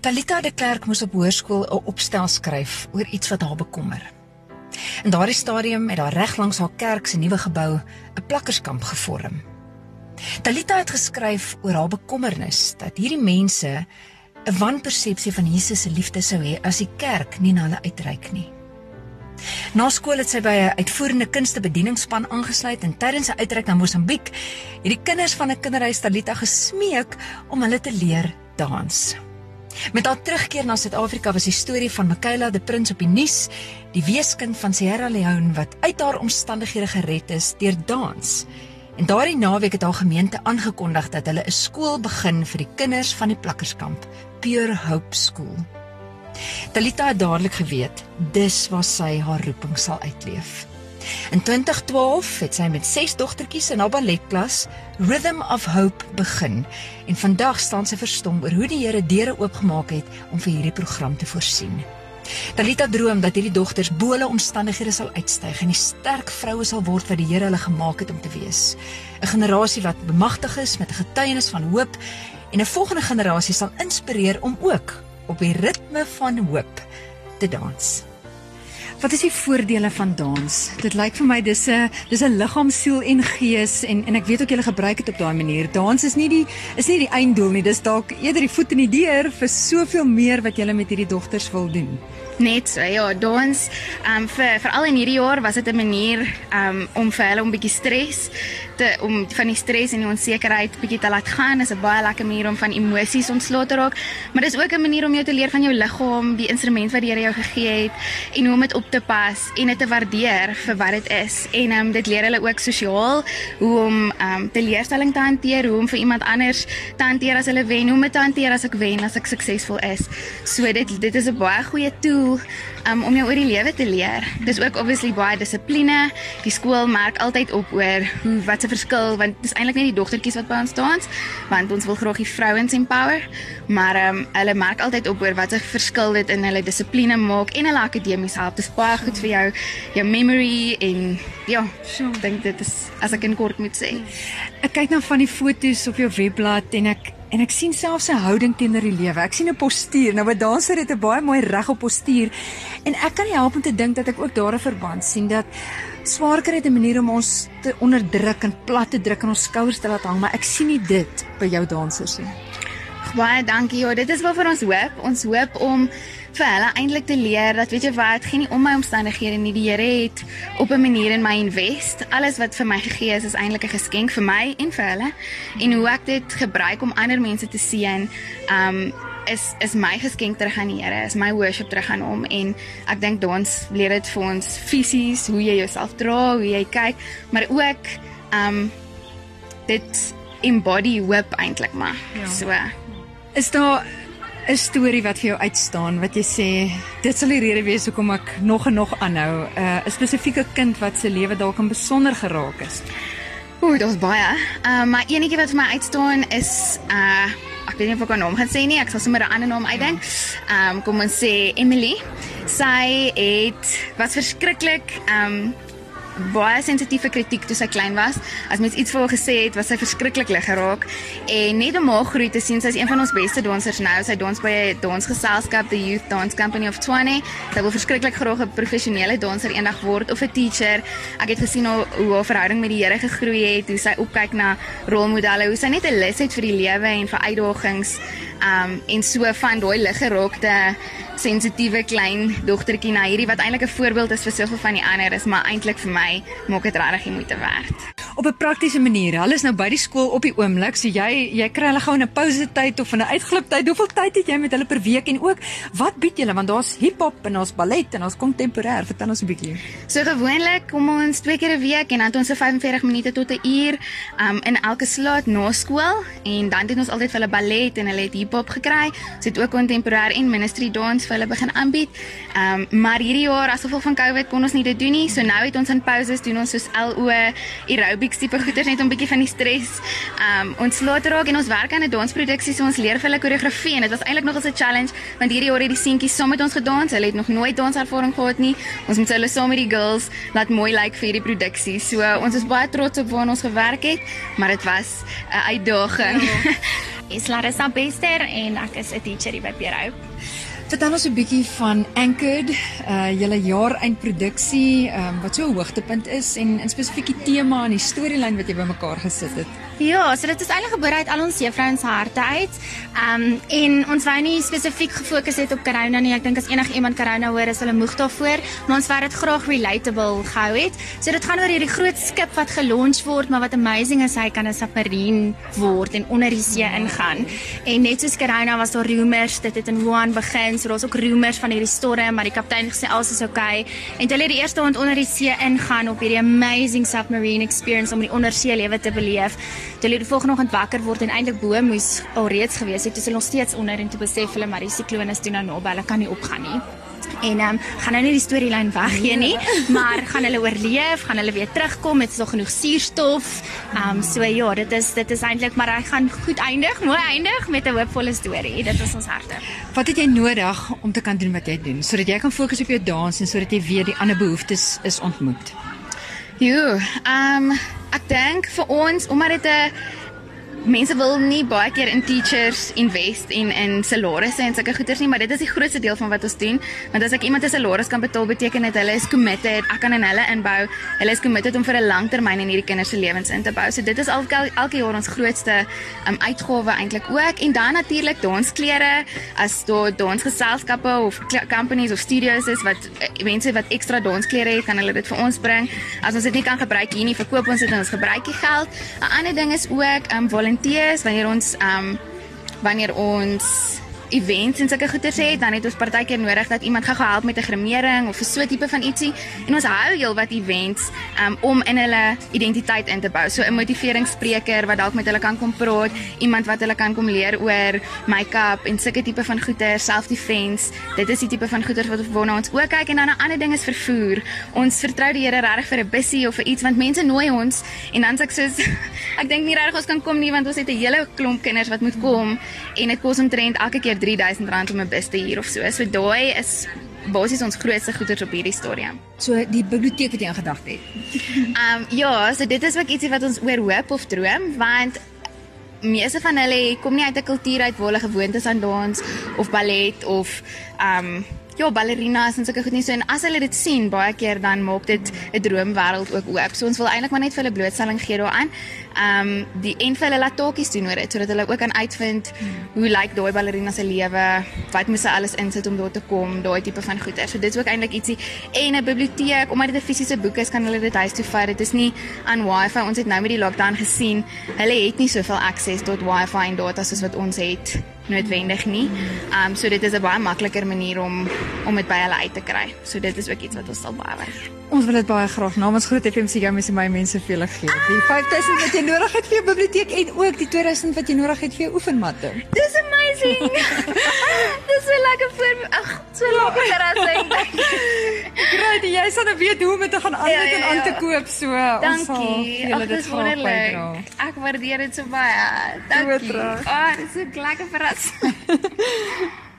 Talita de Klerk moes op hoërskool 'n opstel skryf oor iets wat haar bekommer. In daardie stadium het daar reg langs haar kerk se nuwe gebou 'n plakkerskamp gevorm. Talita het geskryf oor haar bekommernis dat hierdie mense 'n wanpersepsie van Jesus se liefde sou hê as die kerk nie na hulle uitreik nie. Na skool het sy by 'n uitvoerende kunstebedieningspan aangesluit en tydens 'n uitreik na Mosambiek het die kinders van 'n kinderhuis Talita gesmeek om hulle te leer dans. Met haar terugkeer na Suid-Afrika was die storie van Michaela de Prins op die nuus, die weeskind van Sierra Leone wat uit haar omstandighede gered is deur dans. En daardie naweek het haar gemeente aangekondig dat hulle 'n skool begin vir die kinders van die plakkerskamp, Pure Hope School. Talita het dadelik geweet dis waar sy haar roeping sal uitleef. In 2012 het sy met ses dogtertjies in haar balletklas Rhythm of Hope begin en vandag staan sy verstom oor hoe die Here deure oopgemaak het om vir hierdie program te voorsien. Talita droom dat hierdie dogters bo hulle omstandighede sal uitstyg en die sterk vroue sal word wat die Here hulle gemaak het om te wees. 'n Generasie wat bemagtig is met 'n getuienis van hoop en 'n volgende generasie sal inspireer om ook op die ritme van hoop te dans. Wat is die voordele van dans? Dit lyk vir my dis 'n dis 'n liggaam, siel en gees en en ek weet ook julle gebruik dit op daai manier. Dans is nie die is nie die einddoel nie. Dis dalk eerder die voet in die deur vir soveel meer wat julle met hierdie dogters wil doen. Net so, ja, dans ehm um, vir veral in hierdie jaar was dit 'n manier ehm um, om vir hulle 'n bietjie stres te om van die stres en die onsekerheid bietjie te laat gaan. Dit is 'n baie lekker manier om van emosies ontslae te raak, maar dis ook 'n manier om jou te leer van jou liggaam, die instrument wat die Here jou gegee het en hoe om dit op te pas en dit te waardeer vir wat dit is. En ehm um, dit leer hulle ook sosiaal hoe om ehm um, teleurstelling te hanteer, hoe om vir iemand anders te hanteer as hulle wen, hoe om te hanteer as ek wen, as ek suksesvol is. So dit dit is 'n baie goeie tool um, om jou oor die lewe te leer. Dis ook obviously baie dissipline. Die skool merk altyd op oor hoe wat se verskil want dis eintlik net die dogtertjies wat by ons dans, want ons wil graag die vrouens empower, maar um, hulle merk altyd op oor wat se verskil dit in hulle dissipline maak en hulle akademies help. Dis baie goed vir jou jou memory en ja, ek dink dit is as ek in kort moet sê. Ek kyk nou van die foto's op jou webblad en ek en ek sien selfs 'n houding teenoor die lewe. Ek sien 'n postuur. Nou 'n danser het 'n baie mooi regop postuur en ek kan nie help om te dink dat ek ook daar 'n verband sien dat swaarkry het 'n manier om ons te onderdruk en plat te druk en ons skouers te laat hang, maar ek sien nie dit by jou dansers nie. Baie dankie. Ja, dit is wat vir ons hoop. Ons hoop om vir hulle eintlik te leer dat weet jy wat, geen nie om my omstandighede nie. Die Here het op 'n manier in my invest. Alles wat vir my gegee is is eintlik 'n geskenk vir my en vir hulle. En hoe ek dit gebruik om ander mense te sien, um is is my geskenk terug aan die Here, is my worship terug aan hom en ek dink ons leer dit vir ons fisies hoe jy jouself dra, hoe jy kyk, maar ook um dit embody hoop eintlik maar. Ja. So is daar 'n storie wat vir jou uitstaan wat jy sê dit sal die rede wees hoekom ek nog en nog aanhou 'n uh, spesifieke kind wat se lewe dalk in besonder geraak is. Ooh, was baie. Ehm uh, maar enetjie wat vir my uitstaan is uh ek weet nie of ek 'n naam gaan sê nie, ek sal sommer 'n ander naam uitdink. Ehm um, kom ons sê Emily. Sy het was verskriklik ehm um, baie sensitiewe kritiek toe sy klein was. As mens iets vir haar gesê het, was sy verskriklik lig geraak. En net om haar groei te sien, sy is een van ons beste dansers nou. Sy dans by 'n dansgeselskap, the Youth Dance Company of Tshwane. Sy wil verskriklik graag 'n professionele danser eendag word of 'n teacher. Ek het gesien hoe, hoe haar verhouding met die Here gegroei het, hoe sy opkyk na rolmodelle, hoe sy net 'n lus het vir die lewe en vir uitdagings. Um en so van daai lig geraakte sensitiewe klein dogtertjie na hierdie wat eintlik 'n voorbeeld is vir soveel van die ander is, maar eintlik vir my maak dit regtig die moeite werd. Op 'n praktiese manier. Hulle is nou by die skool op die oomblik, so jy jy kry hulle gou 'n pouse tyd of 'n uitgliptyd. Hoeveel tyd het jy met hulle per week en ook wat bied julle want daar's hiphop en daar's ballet en daar's kontemporêr. Vertel ons 'n bietjie. So gewoonlik kom ons twee keer 'n week en dan het ons 'n 45 minute tot 'n uur um in elke slot na skool en dan het ons altyd vir hulle ballet en hulle het hiphop gekry. Ons het ook kontemporêr en ministry dance vir hulle begin aanbied. Um maar hierdie jaar as gevolg van COVID kon ons nie dit doen nie. So nou het ons in pauses doen ons soos LO aerobics tipe goeders net om 'n bietjie van die stres um ontslae te raak en ons werk aan 'n dansproduksie so ons leer vir hulle koreografie en dit was eintlik nog 'n challenge want hierdie jaar het die seentjies saam met ons gedans. Hulle het nog nooit danservaring gehad nie. Ons moet hulle saam met die girls laat mooi lyk like vir hierdie produksie. So ons is baie trots op waar ons gewerk het, maar dit was 'n uitdaging. Ja. is Larissa Bester en ek is 'n teacher hier by Pierrot. Vertel ons 'n bietjie van Anchored, uh julle jaar eindproduksie, ehm um, wat so 'n hoogtepunt is en in spesifiek die tema en die storielyn wat jy bymekaar gesit het. Ja, so dit is eintlik gebore uit al ons juffrouens harte uit. Ehm um, en ons wou nie spesifiek gefokus het op corona nie. Ek dink as enige iemand corona hoor, is hulle moeg daarvoor, maar ons wou dit graag relatable gehou het. So dit gaan oor hierdie groot skip wat gelons word, maar wat amazing is, hy kan 'n submarine word en onder die see ingaan. En net soos corona was daar rumors dit het in Wuhan begin, so daar's ook rumors van hierdie storm, maar die kaptein gesê alles is oukei. Okay. En hulle het die eerste aand onder die see ingaan op hierdie amazing submarine experience om die ondersee lewe te beleef toe hulle die volgende oggend wakker word en eintlik bo moes alreeds gewees het, is hulle nog steeds onder en toe besef hulle maar die siklone is toe nou naby, hulle kan nie opgaan nie. En ehm um, gaan nou nie die storielyn weggee nie, maar gaan hulle oorleef, gaan hulle weer terugkom, het nog genoeg suurstof. Ehm um, so ja, dit is dit is eintlik maar hy gaan goed eindig, mooi eindig met 'n hoopvolle storie. Dit is ons harte. Wat het jy nodig om te kan doen wat jy doen sodat jy kan fokus op jou dans en sodat jy weer die ander behoeftes is ontmoet? Jo, ehm um, ek dink vir ons omdat dit 'n mense wil nie baie keer in teachers invest in in salarisse en sulke goeders nie, maar dit is die grootste deel van wat ons doen. Want as ek iemand 'n salaris kan betaal, beteken dit hulle is committed. Ek kan in hulle inbou. Hulle is committed om vir 'n lang termyn in hierdie kinders se lewens in te bou. So dit is elke elke jaar ons grootste um, uitgawe eintlik ook. En dan natuurlik dansklere as daar dansgeselskappe of companies of studios is wat uh, mense wat ekstra dansklere het, kan hulle dit vir ons bring. As ons dit nie kan gebruik hier nie, verkoop ons dit en ons gebruik die geld. 'n Ander ding is ook um, volunteers wanneer ons um, wanneer ons events en sulke goeders het, dan het ons partykeer nodig dat iemand gaan help met 'n gremering of so 'n tipe van ietsie. En ons hou heelwat events um, om in hulle identiteit in te bou. So 'n motiveringsspreker wat dalk met hulle kan kom praat, iemand wat hulle kan kom leer oor make-up en sulke tipe van goeders, self-defense. Dit is die tipe van goeders wat waarna ons ook kyk en dan 'n ander ding is vervoer. Ons vertrou die Here regtig vir 'n bussie of vir iets want mense nooi ons en dan sê ek soos ek dink nie regtig ons kan kom nie want ons het 'n hele klomp kinders wat moet kom en dit kos omtrent elke keer R3000 om 'n bus te huur of so. So daai is basies ons grootste goeder op hierdie stadium. So die biblioteek wat jy in gedagte het. Ehm um, ja, so dit is ook ietsie wat ons oor hoop of droom want meeste van hulle kom nie uit 'n kultuur uit waar hulle gewoond is aan dans of ballet of ehm um, ja, ballerinas en sulke goed nie so en as hulle dit sien baie keer dan maak dit 'n droomwêreld ook oop. So ons wil eintlik maar net vir hulle blootstelling gee daaraan. Ehm um, die en vir hulle laat talkies doen oor dit sodat hulle ook kan uitvind hoe lyk like daai ballerina se lewe, wat moet sy alles insit om daar te kom, daai tipe van goeder. So dit is ook eintlik ietsie en 'n biblioteek omdat dit 'n fisiese boek is, kan hulle dit huis toe vat. Dit is nie aan Wi-Fi. Ons het nou met die lockdown gesien, hulle het nie soveel akses tot Wi-Fi en data soos wat ons het noodwendig nie. Ehm um, so dit is 'n baie makliker manier om om dit by hulle uit te kry. So dit is ook iets wat ons sal baie wys. Ons wil dit baie graag namens Groot FM se jou mense my mense vir julle gee. Die 5000 wat jy nodig het vir jou biblioteek en ook die 2000 wat jy nodig het vir jou oefenmatte. Dis amazing. jy sal nou weet hoe om dit te gaan aan ja, ja, ja. en aan te koop so. Dankie. Ag, dis wonderlik. Ek waardeer dit so baie. Dankie. Ah, dis so lekker verrassing.